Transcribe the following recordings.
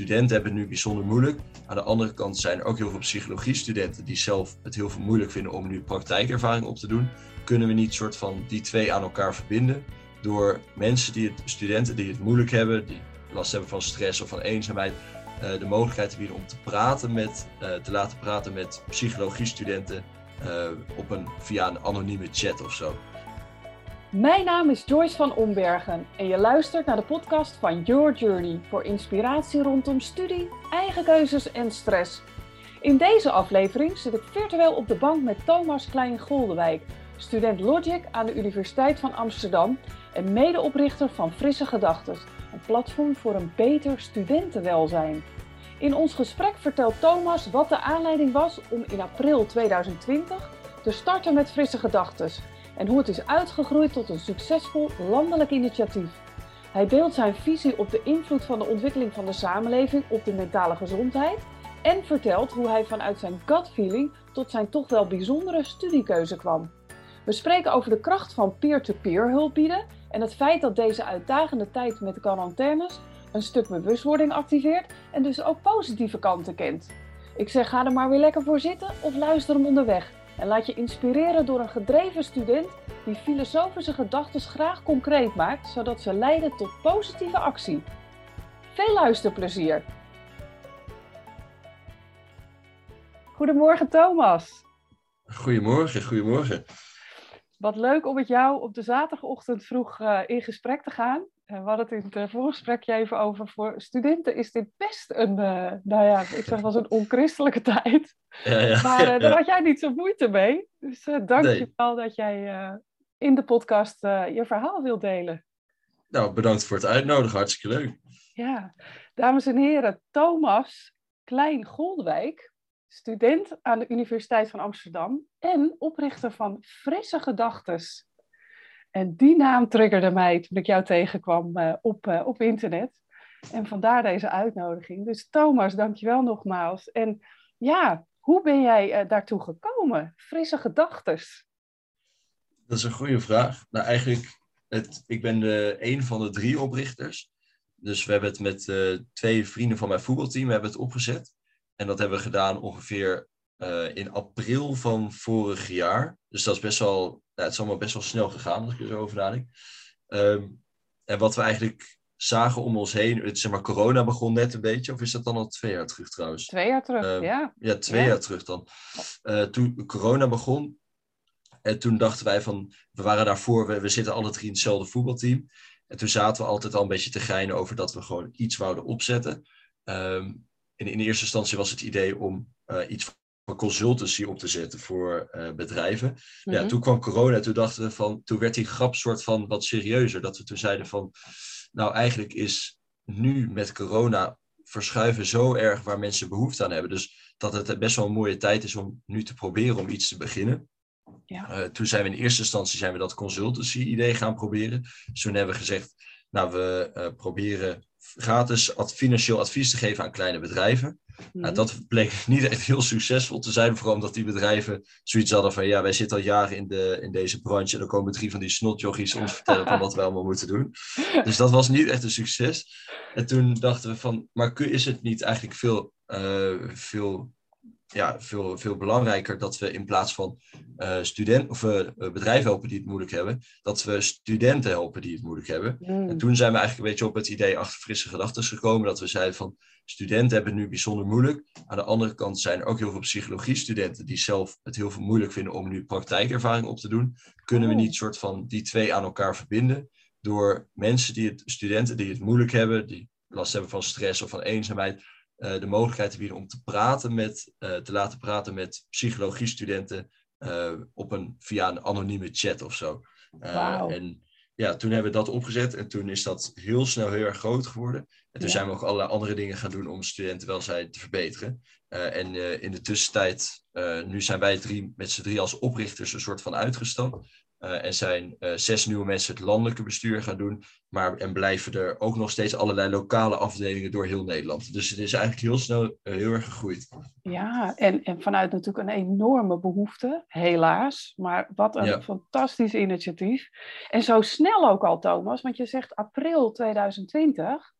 studenten hebben het nu bijzonder moeilijk. Aan de andere kant zijn er ook heel veel psychologie-studenten die zelf het heel veel moeilijk vinden om nu praktijkervaring op te doen. Kunnen we niet soort van die twee aan elkaar verbinden door mensen die het, studenten die het moeilijk hebben, die last hebben van stress of van eenzaamheid, uh, de mogelijkheid te bieden om te praten met, uh, te laten praten met psychologie-studenten uh, op een, via een anonieme chat of zo. Mijn naam is Joyce van Ombergen en je luistert naar de podcast van Your Journey voor inspiratie rondom studie, eigen keuzes en stress. In deze aflevering zit ik virtueel op de bank met Thomas Klein-Goldewijk, student Logic aan de Universiteit van Amsterdam en medeoprichter van Frisse Gedachtes, een platform voor een beter studentenwelzijn. In ons gesprek vertelt Thomas wat de aanleiding was om in april 2020 te starten met Frisse Gedachtes en hoe het is uitgegroeid tot een succesvol landelijk initiatief. Hij deelt zijn visie op de invloed van de ontwikkeling van de samenleving op de mentale gezondheid en vertelt hoe hij vanuit zijn gut feeling tot zijn toch wel bijzondere studiekeuze kwam. We spreken over de kracht van peer-to-peer hulp bieden en het feit dat deze uitdagende tijd met quarantaines een stuk bewustwording activeert en dus ook positieve kanten kent. Ik zeg ga er maar weer lekker voor zitten of luister hem onderweg. En laat je inspireren door een gedreven student die filosofische gedachten graag concreet maakt, zodat ze leiden tot positieve actie. Veel luisterplezier! Goedemorgen Thomas. Goedemorgen, goedemorgen. Wat leuk om met jou op de zaterdagochtend vroeg uh, in gesprek te gaan. Uh, we hadden het in het uh, voorgesprekje even over. Voor studenten is dit best een, nou ja, ik zeg wel een onchristelijke tijd. Ja, ja, maar ja, daar had jij niet zo moeite mee. Dus dank nee. je wel dat jij in de podcast je verhaal wilt delen. Nou, bedankt voor het uitnodigen. Hartstikke leuk. Ja, dames en heren, Thomas Klein-Goldwijk student aan de Universiteit van Amsterdam en oprichter van Frisse Gedachtes. En die naam triggerde mij toen ik jou tegenkwam uh, op, uh, op internet. En vandaar deze uitnodiging. Dus Thomas, dankjewel nogmaals. En ja, hoe ben jij uh, daartoe gekomen? Frisse Gedachtes. Dat is een goede vraag. Nou, eigenlijk, het, ik ben de, een van de drie oprichters. Dus we hebben het met twee vrienden van mijn voetbalteam hebben het opgezet. En dat hebben we gedaan ongeveer uh, in april van vorig jaar. Dus dat is best wel, nou, het is allemaal best wel snel gegaan als ik er zo over nadenk. Um, en wat we eigenlijk zagen om ons heen, het, zeg maar, corona begon net een beetje, of is dat dan al twee jaar terug trouwens? Twee jaar terug, um, ja. Ja, twee ja. jaar terug dan. Uh, toen corona begon, en toen dachten wij van, we waren daarvoor, we, we zitten alle drie in hetzelfde voetbalteam. En toen zaten we altijd al een beetje te geinen over dat we gewoon iets wouden opzetten. Um, in, in eerste instantie was het idee om uh, iets consultancy op te zetten voor uh, bedrijven. Mm -hmm. Ja, toen kwam corona, toen dachten we van, toen werd die grap soort van wat serieuzer. Dat we toen zeiden van, nou eigenlijk is nu met corona verschuiven zo erg waar mensen behoefte aan hebben. Dus dat het best wel een mooie tijd is om nu te proberen om iets te beginnen. Ja. Uh, toen zijn we in eerste instantie zijn we dat consultancy idee gaan proberen. Dus toen hebben we gezegd, nou we uh, proberen gratis ad financieel advies te geven aan kleine bedrijven. Mm. Nou, dat bleek niet echt heel succesvol te zijn, vooral omdat die bedrijven zoiets hadden van ja, wij zitten al jaren in, de, in deze branche en dan komen drie van die snotjochies ons vertellen van wat we allemaal moeten doen. Dus dat was niet echt een succes. En toen dachten we van, maar is het niet eigenlijk veel, uh, veel ja, veel, veel belangrijker dat we in plaats van uh, student, of, uh, bedrijven helpen die het moeilijk hebben, dat we studenten helpen die het moeilijk hebben. Mm. En toen zijn we eigenlijk een beetje op het idee achter frisse gedachten gekomen, dat we zeiden van studenten hebben het nu bijzonder moeilijk. Aan de andere kant zijn er ook heel veel psychologie-studenten die zelf het heel veel moeilijk vinden om nu praktijkervaring op te doen. Kunnen we niet soort van die twee aan elkaar verbinden door mensen die het, studenten die het moeilijk hebben, die last hebben van stress of van eenzaamheid, de mogelijkheid te bieden om te praten met, uh, te laten praten met psychologie-studenten uh, op een, via een anonieme chat of zo. Wow. En ja, toen hebben we dat opgezet en toen is dat heel snel heel erg groot geworden. En toen ja. zijn we ook allerlei andere dingen gaan doen om studentenwelzijn te verbeteren. en in de tussentijd, nu zijn wij drie, met z'n drie als oprichters een soort van uitgestapt. Uh, en zijn uh, zes nieuwe mensen het landelijke bestuur gaan doen. Maar, en blijven er ook nog steeds allerlei lokale afdelingen door heel Nederland. Dus het is eigenlijk heel snel uh, heel erg gegroeid. Ja, en, en vanuit natuurlijk een enorme behoefte, helaas. Maar wat een ja. fantastisch initiatief. En zo snel ook al, Thomas, want je zegt april 2020.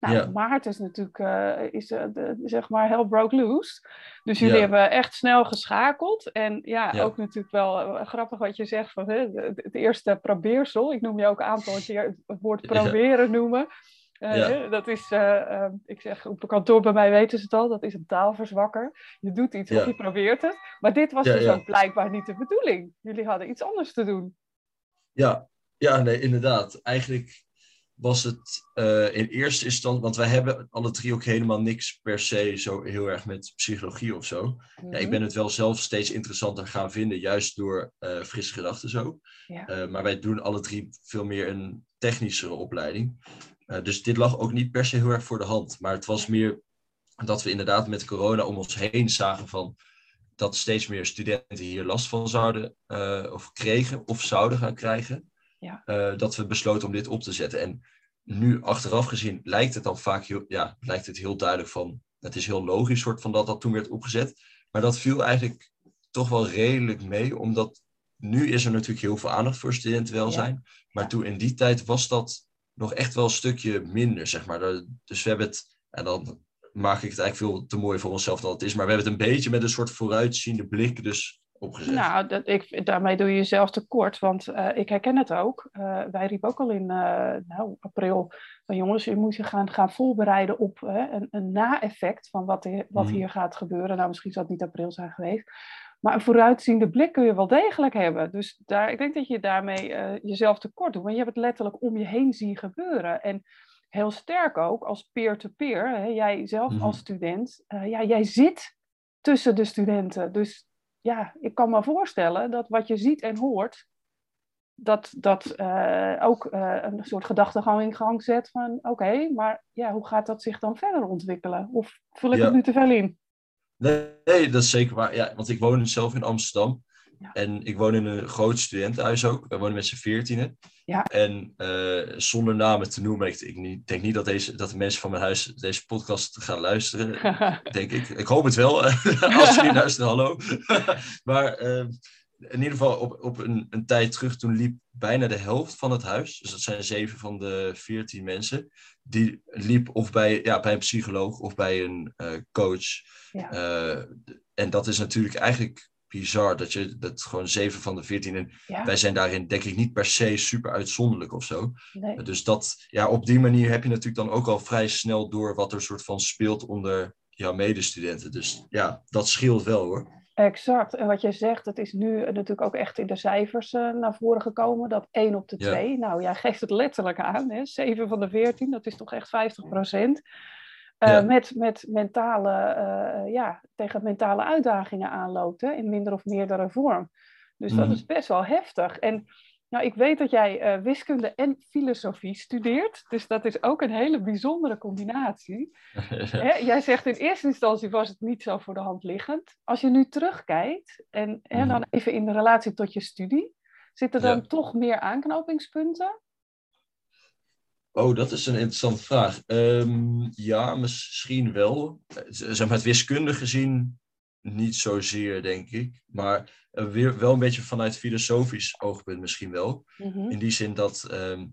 Nou, maart is natuurlijk, uh, is, de, zeg maar, hell broke loose. Dus jullie hebben echt snel geschakeld. En ja, ook natuurlijk wel grappig wat je zegt van hè, het eerste probeersel. Ik noem je ook een aantal keer het woord proberen noemen. Dat is, ik zeg, op kantoor bij mij weten ze het al, dat is een taalverzwakker. Je doet iets of je probeert het. Maar dit was dus ook blijkbaar niet de bedoeling. Jullie hadden iets anders te doen. Ja, ja nee, inderdaad. Eigenlijk was het uh, in eerste instantie, want wij hebben alle drie ook helemaal niks per se zo heel erg met psychologie of zo. ja, ik mhm. ben het wel zelf steeds interessanter gaan vinden, juist door uh, frisse gedachten zo. Ja. maar wij doen alle drie veel meer een technischere opleiding. Eh, dus dit lag ook niet per se heel erg voor de hand. Maar het was meer dat we inderdaad met corona om ons heen zagen van dat steeds meer studenten hier last van zouden of kregen of zouden gaan krijgen. Ja. Uh, dat we besloten om dit op te zetten. En nu achteraf gezien lijkt het dan vaak heel, ja, lijkt het heel duidelijk van, het is heel logisch soort van dat dat toen werd opgezet. Maar dat viel eigenlijk toch wel redelijk mee, omdat nu is er natuurlijk heel veel aandacht voor studentenwelzijn. Ja. Maar toen in die tijd was dat nog echt wel een stukje minder, zeg maar. Dus we hebben het, en dan maak ik het eigenlijk veel te mooi voor onszelf dan het is, maar we hebben het een beetje met een soort vooruitziende blik dus opgezet. Nou, dat, ik, daarmee doe je jezelf tekort, want uh, ik herken het ook. Uh, wij riepen ook al in uh, nou, april van jongens, je moet je gaan, gaan voorbereiden op een, een na-effect van wat, wat mhm. hier gaat gebeuren. Nou, misschien zal het niet april zijn geweest. Maar een vooruitziende blik kun je wel degelijk hebben. Dus daar, ik denk dat je daarmee jezelf tekort doet. Want je hebt het letterlijk om je heen zien gebeuren. En heel sterk ook als peer-to-peer. jij zelf mhm. als student. Uh, ja, jij zit tussen de studenten. Dus ja, ik kan me voorstellen dat wat je ziet en hoort. Dat dat uh, ook een soort gedachtegang in gang zet van... Oké, maar ja, hoe gaat dat zich dan verder ontwikkelen? Of vul ik het nu te veel in? Nee, dat is zeker waar. Ja, want ik woon zelf in Amsterdam. En ik woon in een groot studentenhuis ook. We wonen met z'n veertienen. Ja. En uh, zonder namen te noemen, ik, ik, denk niet dat, deze, dat de mensen van mijn huis deze podcast gaan luisteren. denk ik. Ik hoop het wel. Als ze niet luisteren, hallo. maar uh, in ieder geval op, op een, een tijd terug, toen liep bijna de helft van het huis, dus dat zijn zeven van de veertien mensen, die liep of bij, ja, bij een psycholoog of bij een uh, coach. Ja. En dat is natuurlijk eigenlijk bizar, dat je dat gewoon zeven van de veertien, en ja. wij zijn daarin denk ik niet per se super uitzonderlijk of zo. Nee. Dus dat, ja, op die manier heb je natuurlijk dan ook al vrij snel door wat er soort van speelt onder jouw medestudenten. Dus ja, dat scheelt wel hoor. Exact. En wat je zegt, het is nu natuurlijk ook echt in de cijfers uh, naar voren gekomen. Dat 1 op de 2, nou jij geeft het letterlijk aan, hè? 7 van de 14, dat is toch echt 50 procent. Ja. met, met mentale, uh, ja, tegen mentale uitdagingen aanloopt, hè? in minder of meerdere vorm. Dus dat mhm. is best wel heftig. En nou, ik weet dat jij uh, wiskunde en filosofie studeert, dus dat is ook een hele bijzondere combinatie. Hè, jij zegt in eerste instantie was het niet zo voor de hand liggend. Als je nu terugkijkt en, dan mhm. even in de relatie tot je studie, zitten er dan toch meer aanknopingspunten? Oh, dat is een interessante vraag. Um, ja, misschien wel. Zeg maar, het wiskundig gezien niet zozeer, denk ik. Maar uh, weer, wel een beetje vanuit filosofisch oogpunt misschien wel. Mhm. In die zin dat, um,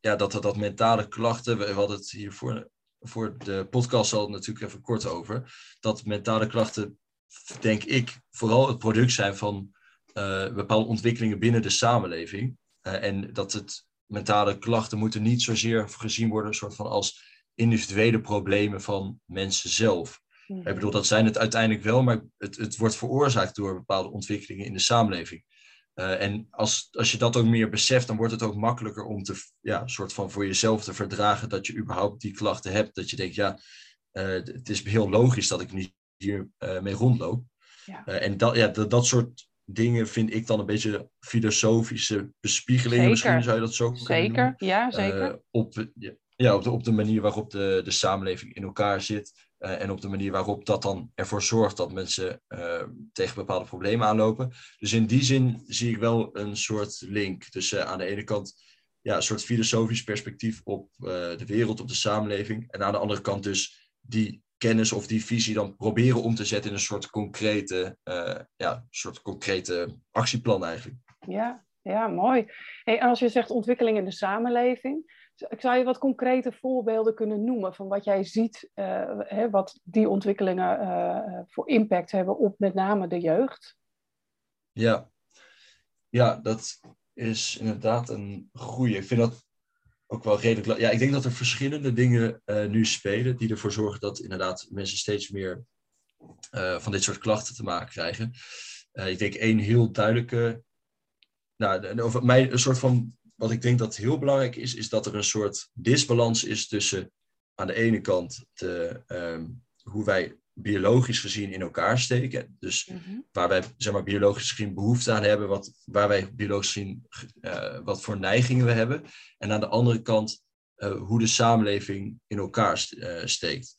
ja, dat, dat mentale klachten, we, hadden het hier voor, voor de podcast al natuurlijk even kort over, dat mentale klachten, denk ik, vooral het product zijn van uh, bepaalde ontwikkelingen binnen de samenleving. Uh, en dat het mentale klachten moeten niet zozeer gezien worden soort van als individuele problemen van mensen zelf. Ik bedoel, dat zijn het uiteindelijk wel, maar het, het wordt veroorzaakt door bepaalde ontwikkelingen in de samenleving. Uh, en als, als je dat ook meer beseft, dan wordt het ook makkelijker om te, ja, soort van voor jezelf te verdragen dat je überhaupt die klachten hebt. Dat je denkt, ja, uh, het is heel logisch dat ik niet hier uh, mee rondloop. Ja. en dat, ja, dat, dat soort dingen vind ik dan een beetje filosofische bespiegelingen. Misschien zou je dat zo kunnen Zeker, ja, zeker. op, ja, op, de, op de manier waarop de, de samenleving in elkaar zit. Uh, en op de manier waarop dat dan ervoor zorgt dat mensen uh, tegen bepaalde problemen aanlopen. Dus in die zin zie ik wel een soort link tussen aan de ene kant ja, een soort filosofisch perspectief op de wereld, op de samenleving. En aan de andere kant dus die kennis of die visie dan proberen om te zetten in een soort concrete, ja, soort concrete actieplan eigenlijk. Ja, ja mooi. Hey, en als je zegt ontwikkeling in de samenleving, zou je wat concrete voorbeelden kunnen noemen van wat jij ziet, uh, hè, wat die ontwikkelingen uh, voor impact hebben op met name de jeugd? Ja, ja dat is inderdaad een goede. Ik vind dat ook wel redelijk. Ja, ik denk dat er verschillende dingen uh, nu spelen die ervoor zorgen dat inderdaad mensen steeds meer van dit soort klachten te maken krijgen. ik denk één heel duidelijke. Nou, over mij een soort van wat ik denk dat heel belangrijk is, is dat er een soort disbalans is tussen aan de ene kant de, ehm, hoe wij biologisch gezien in elkaar steken. Dus mhm. waar wij zeg maar, biologisch gezien behoefte aan hebben, wat, waar wij biologisch gezien uh, wat voor neigingen we hebben. En aan de andere kant uh, hoe de samenleving in elkaar uh, steekt.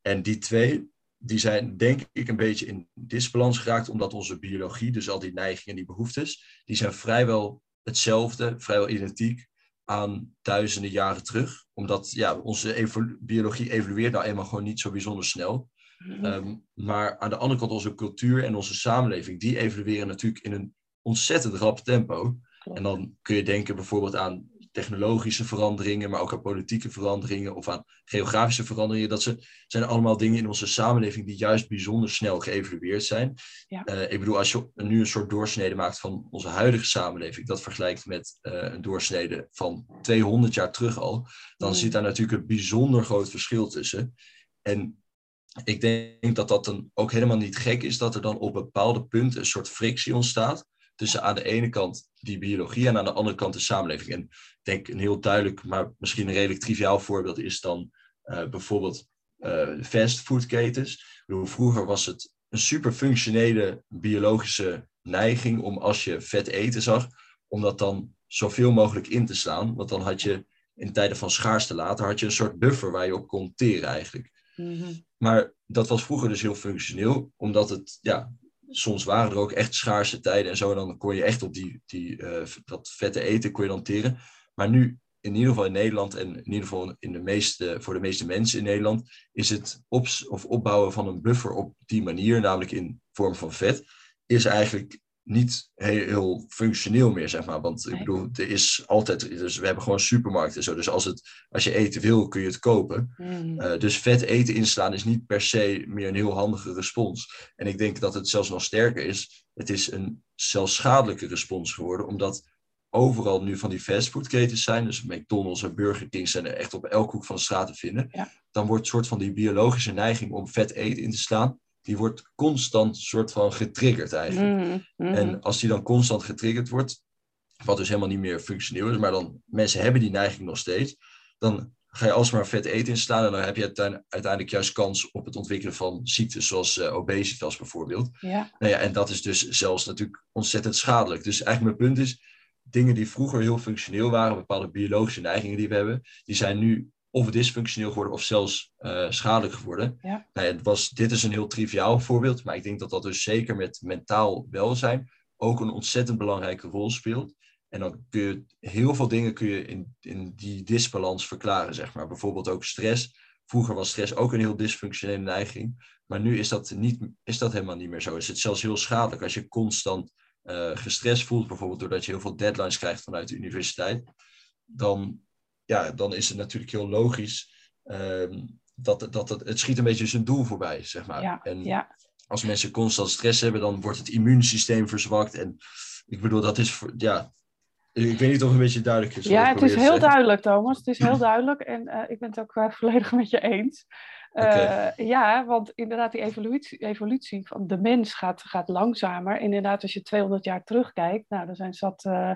En die twee, die zijn denk ik een beetje in disbalans geraakt, omdat onze biologie, dus al die neigingen en die behoeftes, die zijn vrijwel hetzelfde, vrijwel identiek aan duizenden jaren terug. Omdat ja, onze biologie evolueert nou eenmaal gewoon niet zo bijzonder snel. Mhm. Ehm, maar aan de andere kant onze cultuur en onze samenleving, die evolueren natuurlijk in een ontzettend rap tempo. En dan kun je denken bijvoorbeeld aan technologische veranderingen, maar ook aan politieke veranderingen of aan geografische veranderingen. Dat ze, zijn allemaal dingen in onze samenleving die juist bijzonder snel geëvolueerd zijn. Ja. Uh, ik bedoel, als je nu een soort doorsnede maakt van onze huidige samenleving, dat vergelijkt met uh, een doorsnede van 200 jaar terug al, dan mm. zit daar natuurlijk een bijzonder groot verschil tussen. En ik denk dat dat dan ook helemaal niet gek is dat er dan op bepaalde punten een soort frictie ontstaat tussen aan de ene kant die biologie en aan de andere kant de samenleving. En ik denk een heel duidelijk, maar misschien een redelijk triviaal voorbeeld is dan uh, bijvoorbeeld uh, fastfoodketens. Vroeger was het een super functionele biologische neiging om als je vet eten zag, om dat dan zoveel mogelijk in te slaan. Want dan had je in tijden van schaarste later had je een soort buffer waar je op kon teren eigenlijk. Mhm. Maar dat was vroeger dus heel functioneel, omdat het ja, soms waren er ook echt schaarse tijden en zo. En dan kon je echt op die, die, uh, dat vette eten kon je dan teren. Maar nu, in ieder geval in Nederland en in ieder geval in de meeste, voor de meeste mensen in Nederland, is het op, of opbouwen van een buffer op die manier, namelijk in vorm van vet, is eigenlijk niet heel, functioneel meer, zeg maar. Want ik bedoel, er is altijd, dus we hebben gewoon supermarkten en zo. Dus als, het, als je eten wil, kun je het kopen. Mm. Uh, dus vet eten inslaan is niet per se meer een heel handige respons. En ik denk dat het zelfs nog sterker is. Het is een zelfs schadelijke respons geworden, omdat overal nu van die fastfoodketens zijn, dus McDonald's en Burger King zijn er echt op elke hoek van de straat te vinden. Dan wordt een soort van die biologische neiging om vet eten in te slaan, die wordt constant soort van getriggerd eigenlijk. Mm, mm. En als die dan constant getriggerd wordt, wat dus helemaal niet meer functioneel is, maar dan mensen hebben die neiging nog steeds, dan ga je alsmaar vet eten inslaan en dan heb je uiteindelijk juist kans op het ontwikkelen van ziektes zoals uh, obesitas bijvoorbeeld. Ja. Nou ja, en dat is dus zelfs natuurlijk ontzettend schadelijk. Dus eigenlijk mijn punt is, dingen die vroeger heel functioneel waren, bepaalde biologische neigingen die we hebben, die zijn nu of dysfunctioneel geworden of zelfs uh, schadelijk geworden. Ja. Nou ja, het was, dit is een heel triviaal voorbeeld, maar ik denk dat dat dus zeker met mentaal welzijn ook een ontzettend belangrijke rol speelt. En dan kun je heel veel dingen kun je in, in die disbalans verklaren, zeg maar. Bijvoorbeeld ook stress. Vroeger was stress ook een heel dysfunctionele neiging. Maar nu is dat, niet, is dat helemaal niet meer zo. Is het zelfs heel schadelijk als je constant uh, gestrest voelt, bijvoorbeeld doordat je heel veel deadlines krijgt vanuit de universiteit. Dan ja, dan is het natuurlijk heel logisch ehm, dat, dat het, het schiet een beetje zijn doel voorbij, zeg maar. Ja, en ja. als mensen constant stress hebben, dan wordt het immuunsysteem verzwakt. En ik bedoel, dat is, ja, ik weet niet of het een beetje duidelijk is. Ja, het is heel duidelijk, Thomas. Het is heel duidelijk en uh, ik ben het ook uh, volledig met je eens. Uh, ja, want inderdaad, die evolutie, evolutie van de mens gaat, gaat langzamer. Inderdaad, als je 200 jaar terugkijkt, nou, er zijn zat uh,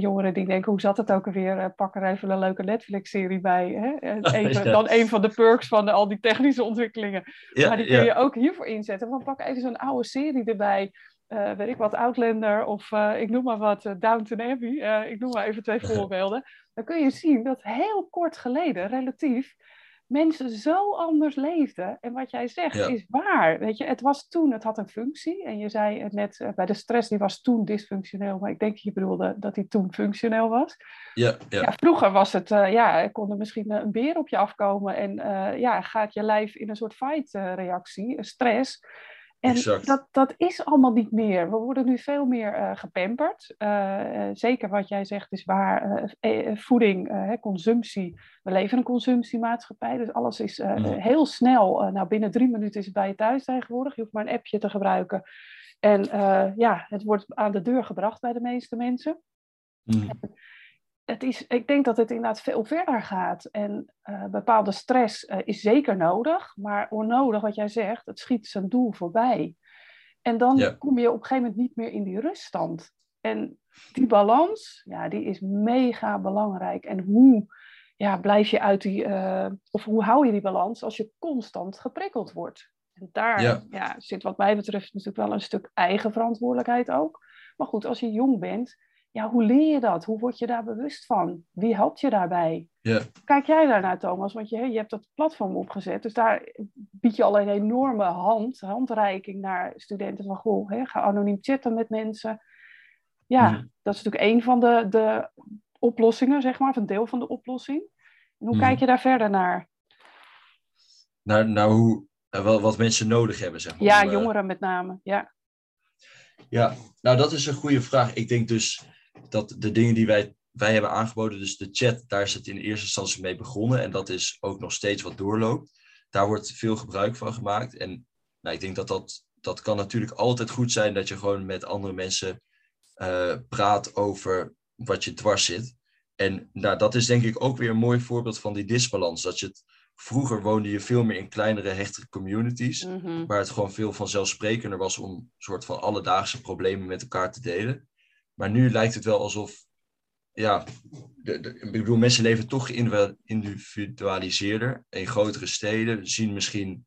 jongeren die denken, hoe zat het ook alweer? pak er even een leuke Netflix-serie bij. Hè? Even, Dan een van de perks van al die technische ontwikkelingen. Ja, maar die kun je ook hiervoor inzetten. Van pak even zo'n oude serie erbij. Uh, weet ik wat, Outlander of uh, ik noem maar wat, uh, Downton Abbey. ik noem maar even twee voorbeelden. Dan kun je zien dat heel kort geleden, relatief, mensen zo anders leefden. En wat jij zegt is waar. Weet je, het was toen, het had een functie. En je zei het net, bij de stress, die was toen dysfunctioneel. Maar ik denk dat je bedoelde dat die toen functioneel was. Ja, ja. ja vroeger was het, ja, kon er misschien een beer op je afkomen. En ja, gaat je lijf in een soort fight-reactie, stress. En dat, dat is allemaal niet meer. We worden nu veel meer uh, gepamperd. Uh, zeker wat jij zegt is waar. voeding, consumptie. We leven in een consumptiemaatschappij. Dus alles is heel snel. nou, binnen drie minuten is het bij je thuis tegenwoordig. Je hoeft maar een appje te gebruiken. En ja, het wordt aan de deur gebracht bij de meeste mensen. Mm het is, ik denk dat het inderdaad veel verder gaat. En uh, bepaalde stress uh, is zeker nodig, maar onnodig, wat jij zegt, het schiet zijn doel voorbij. En dan kom je op een gegeven moment niet meer in die ruststand. En die balans, ja, die is mega belangrijk. En hoe ja, blijf je uit die, uh, of hoe hou je die balans als je constant geprikkeld wordt? En daar ja. zit wat mij betreft natuurlijk wel een stuk eigen verantwoordelijkheid ook. Maar goed, als je jong bent, ja, hoe leer je dat? Hoe word je daar bewust van? Wie helpt je daarbij? Ja. Kijk jij daarnaar, Thomas? Want je, je hebt dat platform opgezet. Dus daar bied je al een enorme hand, handreiking naar studenten van goh, hè, ga anoniem chatten met mensen. Ja, dat is natuurlijk een van de, de oplossingen, zeg maar, of een deel van de oplossing. En hoe mhm. kijk je daar verder naar? Naar, naar hoe, uh, wat mensen nodig hebben, zeg maar. Ja, eh, jongeren met name, ja. Ja, nou dat is een goede vraag. Ik denk dus dat de dingen die wij, wij hebben aangeboden, dus de chat, daar is het in eerste instantie mee begonnen. En dat is ook nog steeds wat doorloopt. Daar wordt veel gebruik van gemaakt. En nou, ik denk dat dat, dat kan natuurlijk altijd goed zijn dat je gewoon met andere mensen uh, praat over wat je dwars zit. En nou, dat is denk ik ook weer een mooi voorbeeld van die disbalans. Dat je het, vroeger woonde je veel meer in kleinere, hechtere communities, mhm. waar het gewoon veel vanzelfsprekender was om een soort van alledaagse problemen met elkaar te delen. Maar nu lijkt het wel alsof, ja, de, de, ik bedoel, mensen leven toch individualiseerder in grotere steden, zien misschien,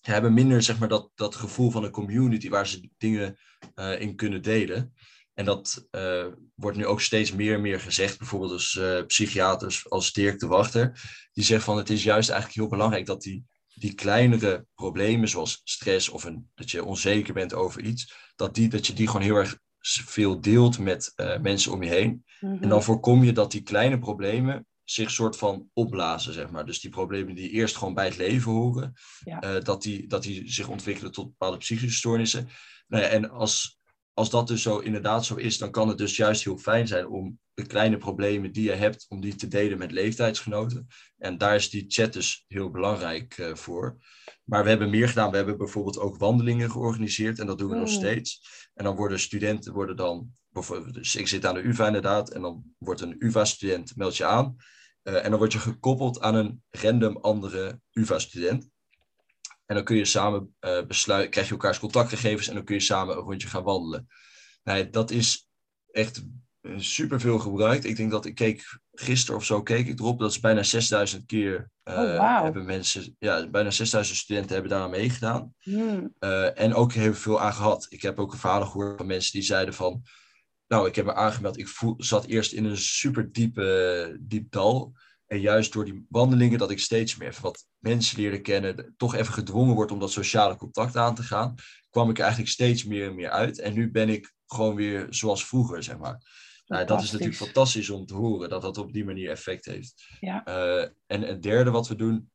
hebben minder zeg maar dat, dat gevoel van een community waar ze dingen uh, in kunnen delen. En dat uh, wordt nu ook steeds meer en meer gezegd, bijvoorbeeld als uh, psychiaters als Dirk de Wachter, die zegt van het is juist eigenlijk heel belangrijk dat die, die kleinere problemen zoals stress of een, dat je onzeker bent over iets, dat, die, dat je die gewoon heel erg veel deelt met uh, mensen om je heen. En dan mhm. voorkom je dat die kleine problemen zich soort van opblazen, zeg maar. Dus die problemen die eerst gewoon bij het leven horen, ja. uh, dat, die, dat die zich ontwikkelen tot bepaalde psychische stoornissen. Nou ja, en als, als dat dus zo inderdaad zo is, dan kan het dus juist heel fijn zijn om de kleine problemen die je hebt, om die te delen met leeftijdsgenoten. En daar is die chat dus heel belangrijk uh, voor. Maar we hebben meer gedaan. We hebben bijvoorbeeld ook wandelingen georganiseerd en dat doen we nog mm. steeds. En dan worden studenten worden dan, dus ik zit aan de UvA inderdaad, en dan wordt een UvA-student, meld je aan. Uh, en dan word je gekoppeld aan een random andere UvA-student. En dan kun je samen uh, besluiten, krijg je elkaars contactgegevens en dan kun je samen een rondje gaan wandelen. Nee, dat is echt super veel gebruikt. Ik denk dat ik keek gisteren of zo keek ik erop. Dat is bijna 6000 keer uh, oh, hebben mensen, ja, bijna 6000 studenten hebben daar aan meegedaan. Hmm. Uh, en ook heel veel aan gehad. Ik heb ook een verhalen gehoord van mensen die zeiden van, nou, ik heb me aangemeld. Ik voel, zat eerst in een super diepe, diep dal. En juist door die wandelingen dat ik steeds meer wat mensen leerde kennen, toch even gedwongen wordt om dat sociale contact aan te gaan, kwam ik eigenlijk steeds meer en meer uit. En nu ben ik gewoon weer zoals vroeger, zeg maar. Nou, dat is natuurlijk fantastisch om te horen, dat dat op die manier effect heeft. Ja. Uh, en het derde wat we doen,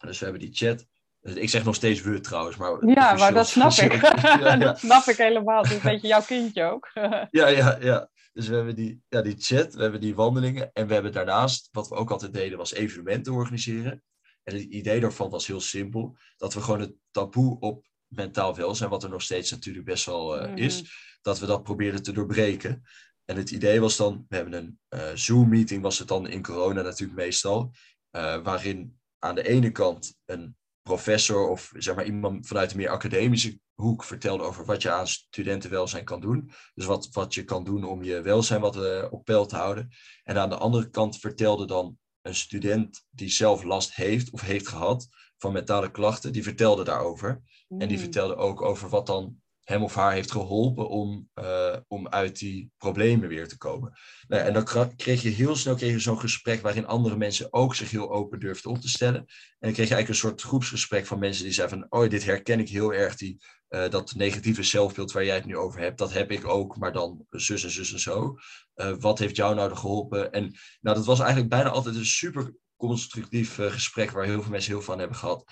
dus we hebben die chat. Ik zeg nog steeds we trouwens, maar... Ja, maar dat snap ik. ja, dat snap ik helemaal. Het is een beetje jouw kindje ook. ja, ja, ja. Dus we hebben die, ja, die chat, we hebben die wandelingen. En we hebben daarnaast, wat we ook altijd deden, was evenementen organiseren. En het idee daarvan was heel simpel. Dat we gewoon het taboe op mentaal welzijn, wat er nog steeds natuurlijk best wel uh, is, dat we dat probeerden te doorbreken. En het idee was dan, we hebben een uh, Zoom-meeting, was het dan in corona natuurlijk meestal, uh, waarin aan de ene kant een professor of zeg maar iemand vanuit een meer academische hoek vertelde over wat je aan studentenwelzijn kan doen. Dus wat, wat je kan doen om je welzijn wat uh, op peil te houden. En aan de andere kant vertelde dan een student die zelf last heeft of heeft gehad van mentale klachten, die vertelde daarover. En die mm. vertelde ook over wat dan hem of haar heeft geholpen om, uh, om uit die problemen weer te komen. Nou, en dan kreeg je heel snel kreeg je zo'n gesprek waarin andere mensen ook zich heel open durfden op te stellen. En dan kreeg je eigenlijk een soort groepsgesprek van mensen die zeiden van, oh, dit herken ik heel erg, die, uh, dat negatieve zelfbeeld waar jij het nu over hebt, dat heb ik ook, maar dan zus en zus en zo. Uh, wat heeft jou nou geholpen? En nou, dat was eigenlijk bijna altijd een super constructief gesprek waar heel veel mensen heel van hebben gehad.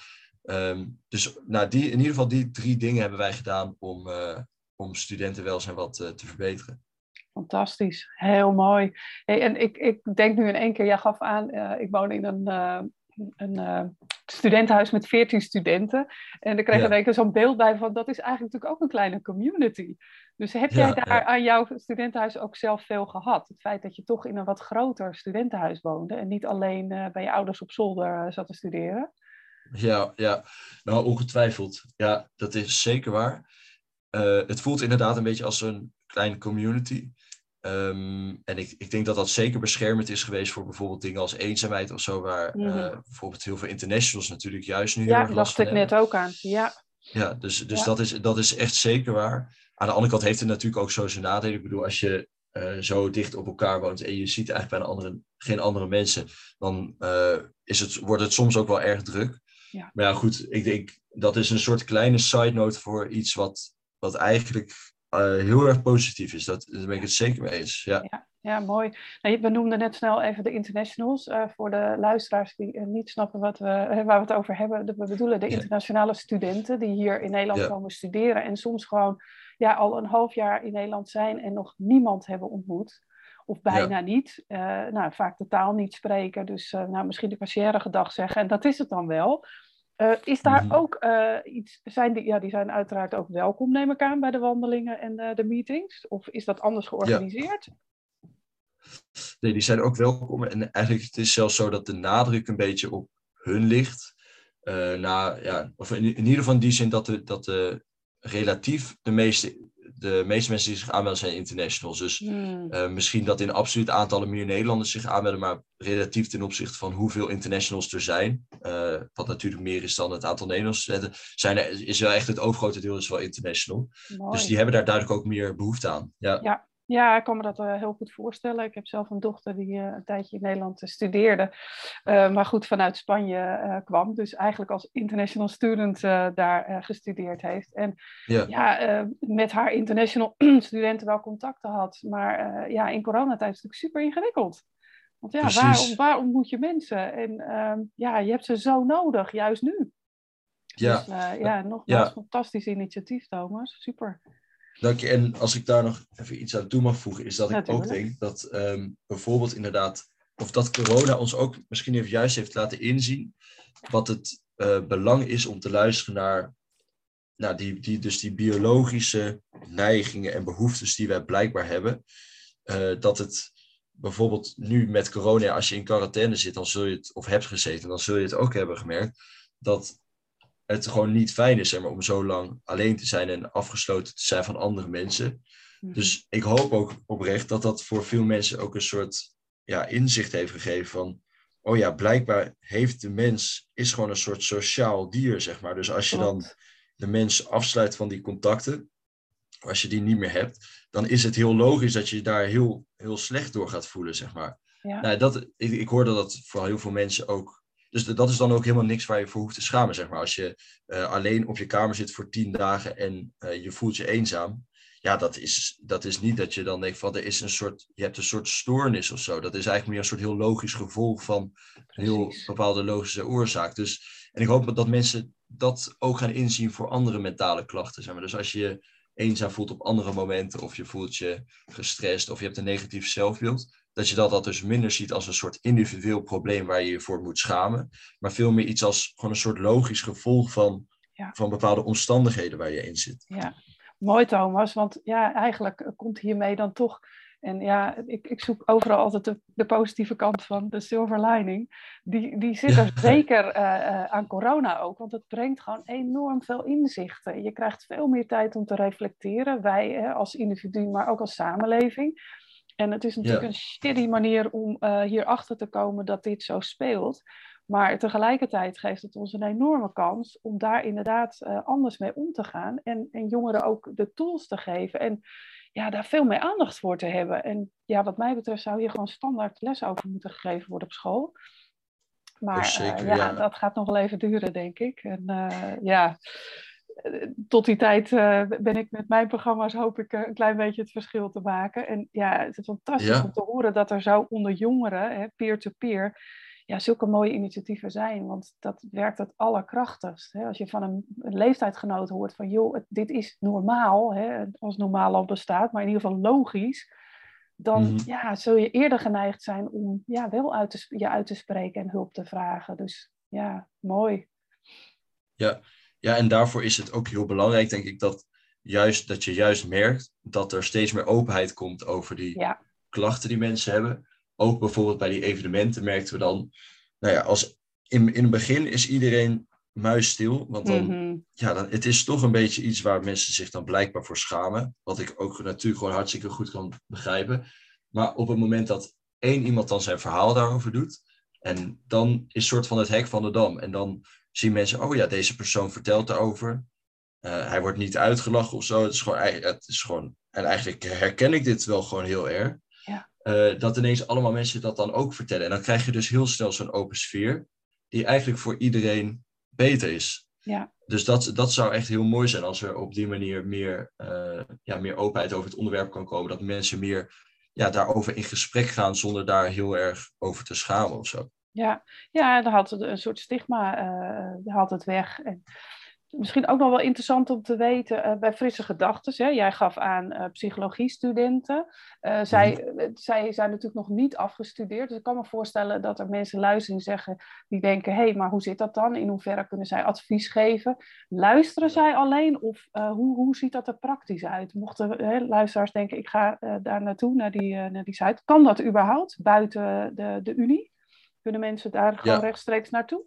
Ehm, dus nou, die, in ieder geval die drie dingen hebben wij gedaan om, uh, om studentenwelzijn wat te verbeteren. Fantastisch, heel mooi. Hey, en ik, ik denk nu in één keer, jij gaf aan, ik woon in een, een studentenhuis met 14 studenten. En dan kreeg ik ja. zo'n beeld bij van, dat is eigenlijk natuurlijk ook een kleine community. Dus heb jij daar aan jouw studentenhuis ook zelf veel gehad? Het feit dat je toch in een wat groter studentenhuis woonde en niet alleen bij je ouders op zolder zat te studeren? Ja, ja, nou ongetwijfeld. Ja, dat is zeker waar. Uh, het voelt inderdaad een beetje als een kleine community. Um, en ik, ik denk dat dat zeker beschermend is geweest voor bijvoorbeeld dingen als eenzaamheid of zo, waar mm -hmm. bijvoorbeeld heel veel internationals natuurlijk juist nu ja, heel erg last ik net ook aan. Ja, ja dus, dus ja. Dat, is, dat is echt zeker waar. Aan de andere kant heeft het natuurlijk ook zo zijn nadelen. Ik bedoel, als je uh, zo dicht op elkaar woont en je ziet eigenlijk bijna andere, geen andere mensen, dan uh, is het, wordt het soms ook wel erg druk. Ja. Maar ja, goed, ik denk dat is een soort kleine side note voor iets wat, wat eigenlijk uh, heel erg positief is. Dat, daar ben ik het zeker mee eens. Ja, ja, ja mooi. Nou, we noemden net snel even de internationals. Uh, voor de luisteraars die uh, niet snappen wat we, waar we het over hebben. We bedoelen de internationale studenten die hier in Nederland ja. komen studeren. En soms gewoon ja, al een half jaar in Nederland zijn en nog niemand hebben ontmoet. Of bijna ja. niet. nou, vaak de taal niet spreken. Dus nou, misschien de carrière gedag zeggen. En dat is het dan wel. Uh, is daar mm-hmm. ook iets, zijn die, ja, die zijn uiteraard ook welkom, neem ik aan, bij de wandelingen en de meetings? Of is dat anders georganiseerd? Ja. Nee, die zijn ook welkom. En eigenlijk het is zelfs zo dat de nadruk een beetje op hun ligt. na, ja, of in, in, ieder geval in die zin dat de, dat de relatief de meeste de meeste mensen die zich aanmelden zijn internationals. Dus hmm. uh, misschien dat in absoluut aantallen meer Nederlanders zich aanmelden, maar relatief ten opzichte van hoeveel internationals er zijn, uh, wat natuurlijk meer is dan het aantal Nederlandse studenten, zijn er, is wel echt het overgrote deel is wel international. Mooi. Dus die hebben daar duidelijk ook meer behoefte aan. Ja, ja. Ja, ik kan me dat uh, heel goed voorstellen. Ik heb zelf een dochter die uh, een tijdje in Nederland uh, studeerde, maar goed vanuit Spanje kwam. Dus eigenlijk als international student daar gestudeerd heeft. En ja, ja met haar international studenten wel contacten had. Maar ja, in coronatijd is het natuurlijk super ingewikkeld. Want ja, waar, waar ontmoet je mensen? En ehm, ja, je hebt ze zo nodig, juist nu. Ja, dus, ja nogmaals, ja. fantastisch initiatief, Thomas. Super. Dank je. En als ik daar nog even iets aan toe mag voegen, is dat ik ook denk dat um, bijvoorbeeld inderdaad, of dat corona ons ook misschien even juist heeft laten inzien, wat het uh, belang is om te luisteren naar, naar die, die, dus die biologische neigingen en behoeftes die wij blijkbaar hebben. Uh, dat het bijvoorbeeld nu met corona, als je in quarantaine zit, dan zul je het, of hebt gezeten, dan zul je het ook hebben gemerkt, dat het gewoon niet fijn is zeg maar, om zo lang alleen te zijn en afgesloten te zijn van andere mensen. Mhm. Dus ik hoop ook oprecht dat dat voor veel mensen ook een soort ja, inzicht heeft gegeven van, oh ja, blijkbaar heeft de mens, is gewoon een soort sociaal dier, zeg maar. Dus als je dan de mens afsluit van die contacten, als je die niet meer hebt, dan is het heel logisch dat je je daar heel, heel slecht door gaat voelen, zeg maar. Ja. Nou, dat, ik, ik hoorde dat voor heel veel mensen ook dus dat is dan ook helemaal niks waar je voor hoeft te schamen, zeg maar. Als je uh, alleen op je kamer zit voor tien dagen en uh, je voelt je eenzaam. Ja, dat is, dat is niet dat je dan denkt van er is een soort, je hebt een soort stoornis of zo. Dat is eigenlijk meer een soort heel logisch gevolg van een heel bepaalde logische oorzaak. Dus, en ik hoop dat mensen dat ook gaan inzien voor andere mentale klachten. Zeg maar. Dus als je je eenzaam voelt op andere momenten, of je voelt je gestrest, of je hebt een negatief zelfbeeld, dat je dat, dat dus minder ziet als een soort individueel probleem waar je je voor moet schamen, maar veel meer iets als gewoon een soort logisch gevolg van, ja. van bepaalde omstandigheden waar je in zit. Ja, mooi Thomas, want ja, eigenlijk komt hiermee dan toch, en ja, ik, ik zoek overal altijd de, de positieve kant van, de silver lining, die, die zit er ja. zeker uh, uh, aan corona ook, want het brengt gewoon enorm veel inzichten. Je krijgt veel meer tijd om te reflecteren, wij uh, als individu, maar ook als samenleving. En het is natuurlijk Ja. een shitty manier om uh, hierachter te komen dat dit zo speelt. Maar tegelijkertijd geeft het ons een enorme kans om daar inderdaad uh, anders mee om te gaan. En, en jongeren ook de tools te geven. En ja, daar veel meer aandacht voor te hebben. En ja, wat mij betreft zou hier gewoon standaard les over moeten gegeven worden op school. Maar Zeker, uh, ja, ja. dat gaat nog wel even duren, denk ik. En uh, ja, tot die tijd uh, ben ik met mijn programma's hoop ik uh, een klein beetje het verschil te maken. En ja, het is fantastisch Ja. om te horen dat er zo onder jongeren, peer-to-peer, ja, zulke mooie initiatieven zijn. Want dat werkt het allerkrachtigst. Hè? Als je van een, een leeftijdgenoot hoort van, joh, dit is normaal, hè? als normaal al bestaat, maar in ieder geval logisch. Dan Mhm. ja, zul je eerder geneigd zijn om ja, wel uit te, je uit te spreken en hulp te vragen. Dus ja, mooi. Ja, ja, en daarvoor is het ook heel belangrijk, denk ik, dat, juist, dat je juist merkt dat er steeds meer openheid komt over die Ja, klachten die mensen hebben. Ook bijvoorbeeld bij die evenementen merkten we dan, nou ja, als in, in het begin is iedereen muisstil, want dan, Mhm. ja, dan, het is toch een beetje iets waar mensen zich dan blijkbaar voor schamen. Wat ik ook natuurlijk gewoon hartstikke goed kan begrijpen. Maar op het moment dat één iemand dan zijn verhaal daarover doet, en dan is soort van het hek van de dam. En dan zien mensen, oh ja, deze persoon vertelt daarover. Eh, hij wordt niet uitgelachen of zo. Het is gewoon, het is gewoon, en eigenlijk herken ik dit wel gewoon heel erg. Ja. Eh, dat ineens allemaal mensen dat dan ook vertellen. En dan krijg je dus heel snel zo'n open sfeer, die eigenlijk voor iedereen beter is. Ja. Dus dat, dat zou echt heel mooi zijn als er op die manier meer, eh, ja, meer openheid over het onderwerp kan komen. Dat mensen meer ja, daarover in gesprek gaan zonder daar heel erg over te schamen of zo. Ja, ja dan het een soort stigma eh, haalt het weg. En misschien ook nog wel interessant om te weten eh, bij Frisse Gedachten. Jij gaf aan eh psychologiestudenten. Eh, zij, zij zijn natuurlijk nog niet afgestudeerd. Dus ik kan me voorstellen dat er mensen luisteren en zeggen die denken: hé, hey, maar hoe zit dat dan? In hoeverre kunnen zij advies geven? Luisteren zij alleen of hoe, hoe ziet dat er praktisch uit? Mochten luisteraars denken: ik ga daar naartoe, naar die, naar die site. Kan dat überhaupt buiten de, de Unie? Kunnen mensen daar gewoon Ja. rechtstreeks naartoe?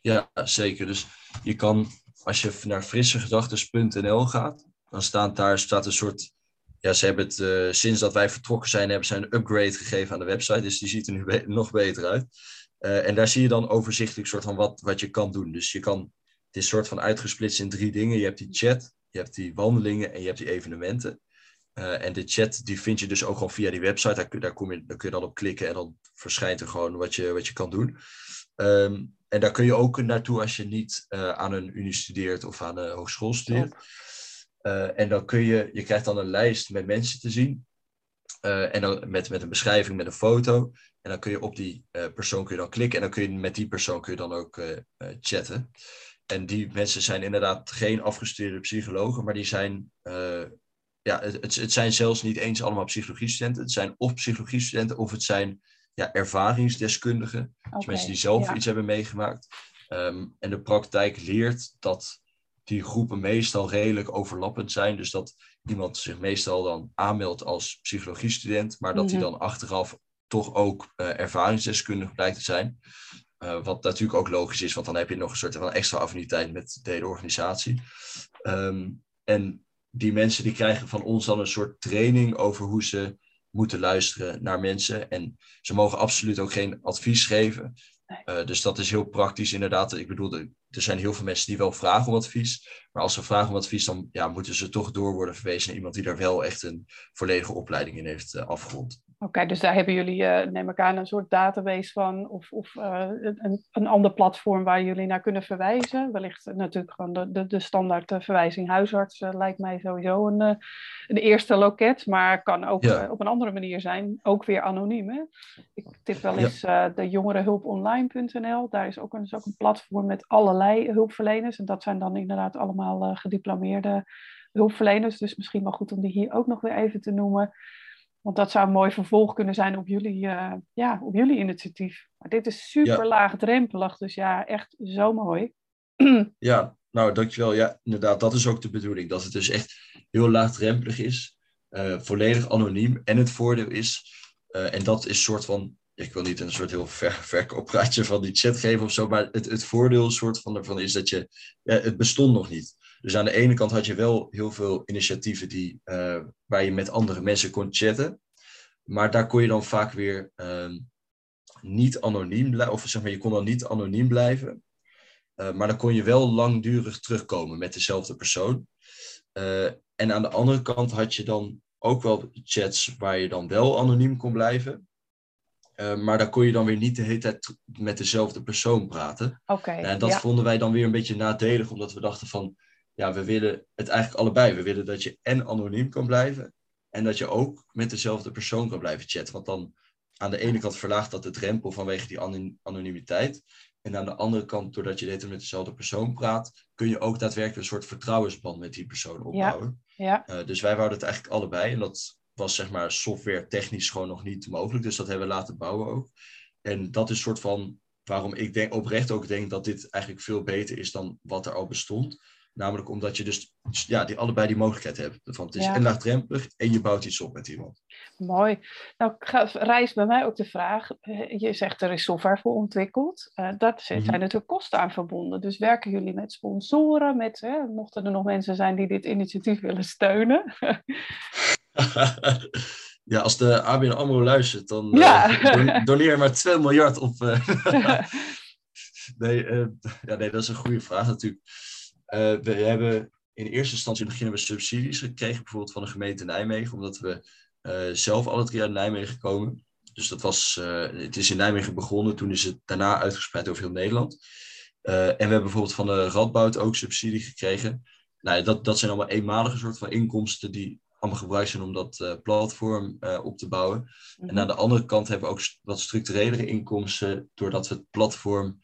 Ja, zeker. Dus je kan, als je naar frissegedachten.nl gaat, dan staat daar staat een soort. Ja, ze hebben het eh, sinds dat wij vertrokken zijn, hebben ze een upgrade gegeven aan de website. Dus die ziet er nu be- nog beter uit. Eh, en daar zie je dan overzichtelijk soort van wat, wat je kan doen. Dus je kan, het is soort van uitgesplitst in drie dingen. Je hebt die chat, je hebt die wandelingen en je hebt die evenementen. Eh, en de chat die vind je dus ook gewoon via die website. Daar, kun- daar, kom je, daar kun je dan op klikken en dan verschijnt er gewoon wat je, wat je kan doen. Ehm, en daar kun je ook naartoe als je niet eh, aan een unie studeert of aan een hogeschool studeert. Eh, en dan kun je, je krijgt dan een lijst met mensen te zien. En dan met, met een beschrijving, met een foto. En dan kun je op die persoon kun je dan klikken. En dan kun je met die persoon kun je dan ook chatten. En die mensen zijn inderdaad geen afgestudeerde psychologen, maar die zijn. Ja, het, het- zijn zelfs niet eens allemaal psychologiestudenten. Het zijn of psychologiestudenten of het zijn ja, ervaringsdeskundigen. Dus Oké, mensen die zelf ja. iets hebben meegemaakt. Ehm, en de praktijk leert dat die groepen meestal redelijk overlappend zijn. Dus dat iemand zich meestal dan aanmeldt als psychologiestudent, maar dat Mhm. hij dan achteraf toch ook eh, ervaringsdeskundig blijkt te zijn. Eh, wat natuurlijk ook logisch is, want dan heb je nog een soort van extra affiniteit met de hele organisatie. Ehm, en die mensen die krijgen van ons dan een soort training over hoe ze moeten luisteren naar mensen. En ze mogen absoluut ook geen advies geven. Eh, dus dat is heel praktisch inderdaad. Ik bedoel, er er zijn heel veel mensen die wel vragen om advies. Maar als ze vragen om advies, dan ja, moeten ze toch door worden verwezen naar iemand die daar wel echt een volledige opleiding in heeft eh, afgerond. Oké, dus daar hebben jullie, eh, neem ik aan, een soort database van of, of eh, een, een ander platform waar jullie naar kunnen verwijzen. Wellicht natuurlijk gewoon de, de, de standaard eh, verwijzing huisarts lijkt mij sowieso een, een eerste loket, maar kan ook Ja. op een andere manier zijn, ook weer anoniem. Hè? Ik tip wel eens de jongerenhulponline.nl, daar is ook, een, is ook een platform met allerlei hulpverleners en dat zijn dan inderdaad allemaal gediplomeerde hulpverleners, dus misschien wel goed om die hier ook nog weer even te noemen. Want dat zou een mooi vervolg kunnen zijn op jullie, eh, ja, op jullie initiatief. Maar dit is super Ja. laagdrempelig, dus ja, echt zo mooi. Ja, nou dankjewel. Ja, inderdaad, dat is ook de bedoeling. Dat het dus echt heel laagdrempelig is, eh, volledig anoniem. En het voordeel is, eh, en dat is een soort van, ik wil niet een soort heel ver, verkooppraatje van die chat geven of zo, maar het, het voordeel soort van ervan is dat je, ja, het bestond nog niet. Dus aan de ene kant had je wel heel veel initiatieven die, eh, waar je met andere mensen kon chatten. Maar daar kon je dan vaak weer ehm, niet anoniem blijven, of zeg maar, je kon dan niet anoniem blijven. Uh, maar dan kon je wel langdurig terugkomen met dezelfde persoon. Uh, en aan de andere kant had je dan ook wel chats waar je dan wel anoniem kon blijven. Uh, maar daar kon je dan weer niet de hele tijd met dezelfde persoon praten. Oké. en dat ja. vonden wij dan weer een beetje nadelig, omdat we dachten van, ja, we willen het eigenlijk allebei. We willen dat je en anoniem kan blijven en dat je ook met dezelfde persoon kan blijven chatten. Want dan aan de ene kant verlaagt dat de drempel vanwege die anonimiteit. En aan de andere kant, doordat je dit met dezelfde persoon praat, kun je ook daadwerkelijk een soort vertrouwensband met die persoon opbouwen. Ja. ja. Uh, dus wij wouden het eigenlijk allebei. En dat was zeg maar software technisch gewoon nog niet mogelijk. Dus dat hebben we laten bouwen ook. En dat is een soort van waarom ik denk, oprecht ook denk dat dit eigenlijk veel beter is dan wat er al bestond. Namelijk omdat je dus ja, die, allebei die mogelijkheid hebt. Van het is ja. en laagdrempelig en je bouwt iets op met iemand. Mooi. Nou reist bij mij ook de vraag, eh, je zegt er is software voor ontwikkeld. Uh, daar zijn mm -hmm. natuurlijk kosten aan verbonden. Dus werken jullie met sponsoren, met, hè, mochten er nog mensen zijn die dit initiatief willen steunen? ja, als de ABN AMRO luistert, dan ja. uh, doneer maar 2 miljard op... nee, ja, nee, dat is een goede vraag natuurlijk. Uh, we hebben in eerste instantie beginnen we subsidies gekregen, bijvoorbeeld van de gemeente Nijmegen, omdat we uh, zelf alle drie uit Nijmegen komen. Dus dat was, uh, het is in Nijmegen begonnen, toen is het daarna uitgespreid over heel Nederland. en we hebben bijvoorbeeld van de Radboud ook subsidie gekregen. Nou, dat, dat zijn allemaal eenmalige soort van inkomsten die allemaal gebruikt zijn om dat platform op te bouwen. Mm -hmm. En aan de andere kant hebben we ook wat structurelere inkomsten, doordat we het platform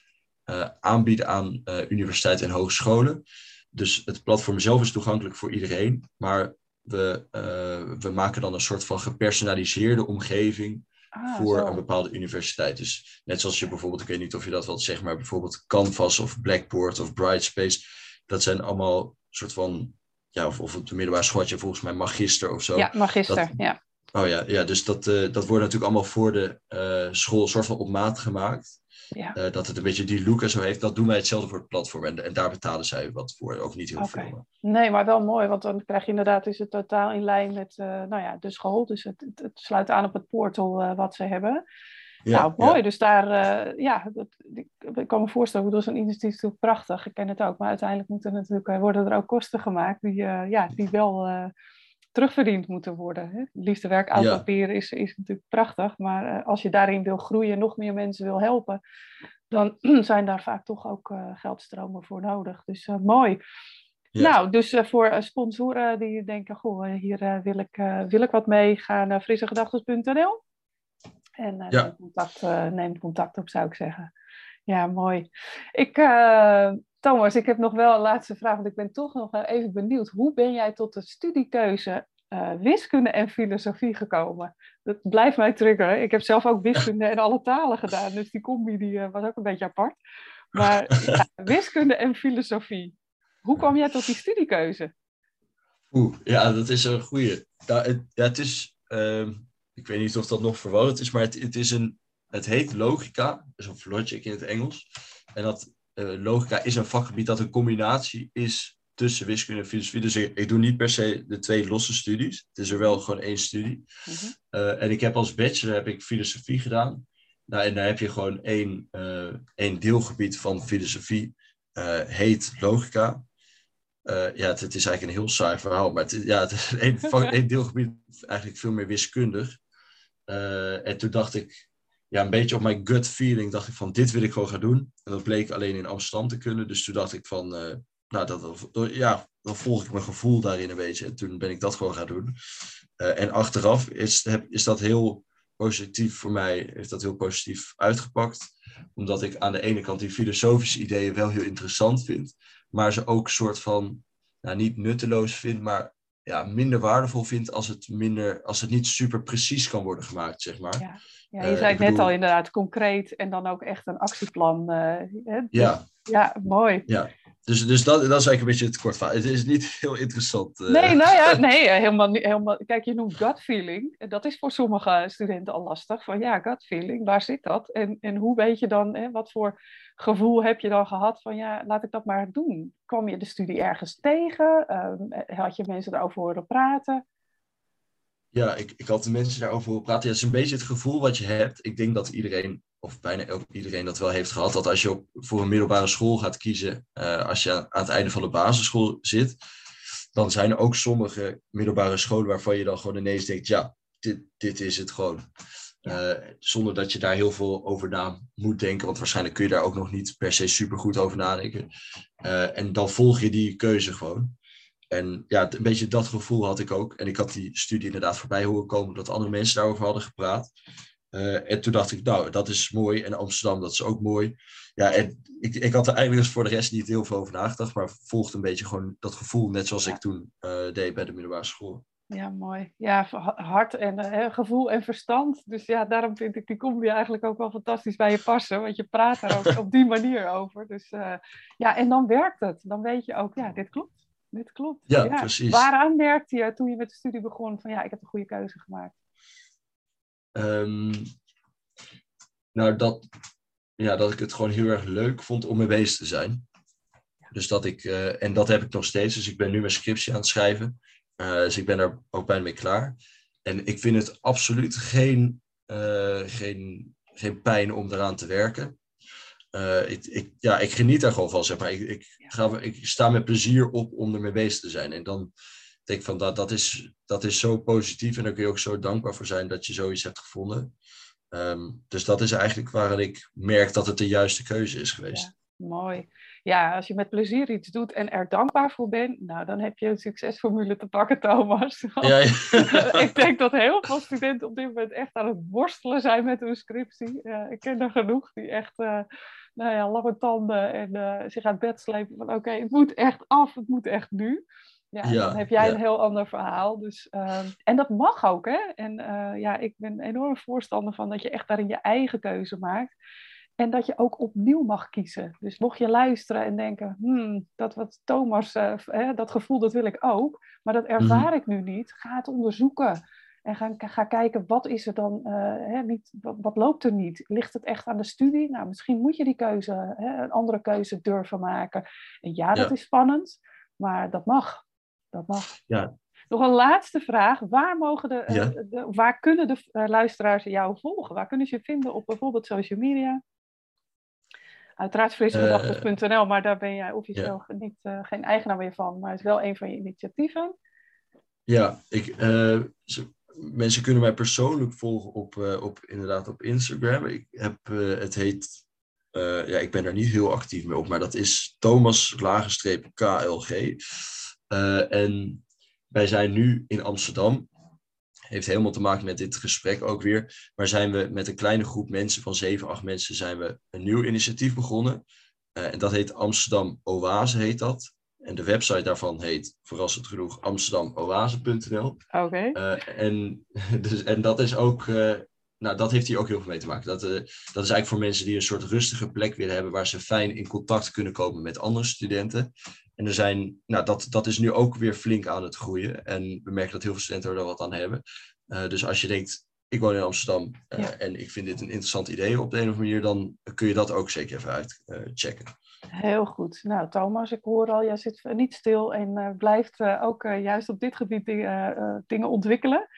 aanbieden aan uh, universiteiten en hogescholen. Dus het platform zelf is toegankelijk voor iedereen, maar we, uh, we maken dan een soort van gepersonaliseerde omgeving ah, voor zo. een bepaalde universiteit. Dus net zoals je bijvoorbeeld, ik weet niet of je dat wilt zeggen, maar bijvoorbeeld Canvas of Blackboard of Brightspace, dat zijn allemaal soort van, ja, of, of op de middelbare school volgens mij magister of zo. Ja, magister, dat, ja. Oh ja, ja dus dat, dat wordt natuurlijk allemaal voor de school soort van op maat gemaakt. Ja. Uh, dat het een beetje die look en zo heeft. Dat doen wij hetzelfde voor het platform. En, en daar betalen zij wat voor. Ook niet heel okay. veel. Nee, maar wel mooi. Want dan krijg je inderdaad, is het totaal in lijn met uh, nou ja, de school. Dus het, het, het, sluit aan op het portal uh, wat ze hebben. Ja, nou, mooi. Ja. Dus daar, ja, dat, ik, kan me voorstellen, dat is een initiatief natuurlijk prachtig. Ik ken het ook. Maar uiteindelijk moeten natuurlijk, worden er ook kosten gemaakt die, ja, die wel terugverdiend moeten worden. Hè? Liefdewerk oud papier is, is natuurlijk prachtig, maar uh, als je daarin wil groeien, nog meer mensen wil helpen, dan zijn daar vaak toch ook uh, geldstromen voor nodig. Dus uh, mooi. Ja. Nou, dus voor sponsoren die denken, goh, hier wil, ik, wil ik wat mee, ga naar frissegedachten.nl en ja. neem, contact, neem contact op, zou ik zeggen. Ja, mooi. Ik, Thomas, ik heb nog wel een laatste vraag, want ik ben toch nog even benieuwd. Hoe ben jij tot de studiekeuze uh, wiskunde en filosofie gekomen? Dat blijft mij triggeren. Ik heb zelf ook wiskunde en alle talen gedaan, dus die combi die, uh, was ook een beetje apart. Maar ja, wiskunde en filosofie. Hoe kwam jij tot die studiekeuze? Oeh, ja, dat is een goede. Ja, het, ja, het is, uh, ik weet niet of dat nog verwarrend is, maar het, het, is een, het heet logica, dus of logic in het Engels. En dat uh, logica is een vakgebied dat een combinatie is tussen wiskunde en filosofie. Dus ik, ik, doe niet per se de twee losse studies. Het is er wel gewoon één studie. Mm-hmm. Uh, en ik heb als bachelor heb ik filosofie gedaan. Nou, en daar heb je gewoon één, uh, één deelgebied van filosofie, heet logica. ja, het, het, is eigenlijk een heel saai verhaal, maar het, ja, het is één, één deelgebied eigenlijk veel meer wiskundig. en toen dacht ik, ja, een beetje op mijn gut feeling dacht ik van dit wil ik gewoon gaan doen. En dat bleek alleen in Amsterdam te kunnen. Dus toen dacht ik van, uh, nou, dat, ja, dan volg ik mijn gevoel daarin een beetje. En toen ben ik dat gewoon gaan doen. Uh, en achteraf is, is dat heel positief voor mij, heeft dat heel positief uitgepakt. Omdat ik aan de ene kant die filosofische ideeën wel heel interessant vind. Maar ze ook een soort van, nou, niet nutteloos vind, maar ja, minder waardevol vind als het, minder, als het niet super precies kan worden gemaakt, zeg maar. Ja. Ja, je uh, zei het net al inderdaad, concreet en dan ook echt een actieplan. Uh, ja. ja, mooi. Ja, dus, dus dat, dat is eigenlijk een beetje het kort van. Het is niet heel interessant. Uh... Nee, nou ja, nee, helemaal, helemaal. Kijk, je noemt gut feeling. Dat is voor sommige studenten al lastig. Van ja, gut feeling, waar zit dat? En, en hoe weet je dan, hè, wat voor gevoel heb je dan gehad van ja, laat ik dat maar doen? Kwam je de studie ergens tegen? Uh, had je mensen erover horen praten? Ja, ik, ik had de mensen daarover horen praten. Ja, het is een beetje het gevoel wat je hebt. Ik denk dat iedereen, of bijna iedereen dat wel heeft gehad. Dat als je op, voor een middelbare school gaat kiezen, uh, als je aan het einde van de basisschool zit, dan zijn er ook sommige middelbare scholen waarvan je dan gewoon ineens denkt, ja, dit, dit is het gewoon. Uh, zonder dat je daar heel veel over na moet denken, want waarschijnlijk kun je daar ook nog niet per se super goed over nadenken. Uh, en dan volg je die keuze gewoon. En ja, een beetje dat gevoel had ik ook. En ik had die studie inderdaad voorbij horen komen dat andere mensen daarover hadden gepraat. Eh, en toen dacht ik, nou, dat is mooi. En Amsterdam, dat is ook mooi. Ja, en ik, ik had er eigenlijk dus voor de rest niet heel veel over nagedacht. Maar volgde een beetje gewoon dat gevoel, net zoals ik toen uh, deed bij de middelbare school. Ja, mooi. Ja, hart en uh, gevoel en verstand. Dus ja, daarom vind ik die combi eigenlijk ook wel fantastisch bij je passen. Want je praat er ook op die manier over. Dus ja, en dan werkt het. Dan weet je ook, ja, dit klopt. Dit klopt. Ja, ja. precies. Waaraan merkte je toen je met de studie begon van ja, ik heb een goede keuze gemaakt? Um, nou, dat, ja, dat ik het gewoon heel erg leuk vond om mee bezig te zijn. Dus dat ik, uh, en dat heb ik nog steeds. Dus ik ben nu mijn scriptie aan het schrijven. Uh, dus ik ben daar ook bijna mee klaar. En ik vind het absoluut geen, uh, geen, geen pijn om eraan te werken. ik, ik, ja, ik geniet daar gewoon van, zeg maar. Ik, ik, ga, ik sta met plezier op om ermee bezig te zijn. En dan denk ik van, dat, dat, is, dat is zo positief. En daar kun je ook zo dankbaar voor zijn dat je zoiets hebt gevonden. Um, dus dat is eigenlijk waarin ik merk dat het de juiste keuze is geweest. Ja, mooi. Ja, als je met plezier iets doet en er dankbaar voor bent, nou dan heb je een succesformule te pakken, Thomas. Ja, ja. ik denk dat heel veel studenten op dit moment echt aan het worstelen zijn met hun scriptie. Ik ken er genoeg die echt, uh, nou ja, lange tanden en uh, zich uit bed slepen van oké, okay, het moet echt af, het moet echt nu. Ja, dan heb jij een heel ander verhaal. Dus, uh, en dat mag ook, hè? En uh, ja, ik ben enorm voorstander van dat je echt daarin je eigen keuze maakt. En dat je ook opnieuw mag kiezen. Dus mocht je luisteren en denken, hmm, dat wat Thomas, uh, hè, dat gevoel, dat wil ik ook. Maar dat ervaar mm-hmm. ik nu niet. Ga het onderzoeken. En ga, ga kijken, wat is er dan, hè, niet, wat, wat, loopt er niet? Ligt het echt aan de studie? Nou, misschien moet je die keuze, hè, een andere keuze durven maken. En ja, dat ja. is spannend, maar dat mag dat mag. Ja. Nog een laatste vraag. Waar, mogen de, ja. de waar kunnen de uh, luisteraars jou volgen? Waar kunnen ze je vinden op bijvoorbeeld social media? Uiteraard frisgedachten.nl, maar daar ben jij officieel ja. niet, uh, geen eigenaar meer van. Maar het is wel een van je initiatieven. Ja, ik, mensen kunnen mij persoonlijk volgen op, op, inderdaad op Instagram. Ik heb, het heet ja, ik ben daar niet heel actief mee op, maar dat is Thomas KLG. Uh, en wij zijn nu in Amsterdam. Heeft helemaal te maken met dit gesprek ook weer. Maar zijn we met een kleine groep mensen van 7, 8 mensen zijn we een nieuw initiatief begonnen. Uh, en dat heet Amsterdam Oase heet dat. En de website daarvan heet, verrassend genoeg, amsterdamoase.nl. Oké. Okay. Uh, en, dus, en dat is ook, uh, nou dat heeft hier ook heel veel mee te maken. Dat, uh, dat is eigenlijk voor mensen die een soort rustige plek willen hebben waar ze fijn in contact kunnen komen met andere studenten. En er zijn, nou, dat, dat is nu ook weer flink aan het groeien. En we merken dat heel veel studenten er wat aan hebben. Uh, dus als je denkt, ik woon in Amsterdam uh, ja. en ik vind dit een interessant idee op de een of andere manier, dan kun je dat ook zeker even uitchecken. Uh, Heel goed. Nou, Thomas, ik hoor al, jij zit niet stil en blijft ook juist op dit gebied dingen, dingen ontwikkelen.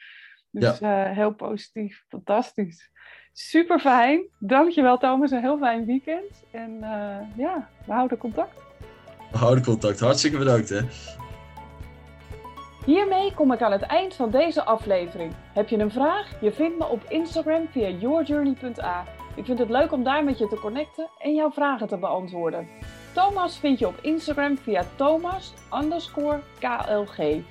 Dus ja. heel positief, fantastisch. Super fijn. Dankjewel, Thomas. Een heel fijn weekend. En ja, we houden contact. We houden contact. Hartstikke bedankt hè. Hiermee kom ik aan het eind van deze aflevering. Heb je een vraag? Je vindt me op Instagram via yourjourney.a. Ik vind het leuk om daar met je te connecten en jouw vragen te beantwoorden. Thomas vind je op Instagram via Thomas KLG.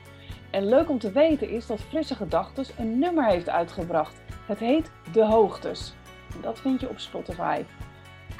En leuk om te weten is dat Frisse Gedachtes een nummer heeft uitgebracht. Het heet De Hoogtes. En dat vind je op Spotify.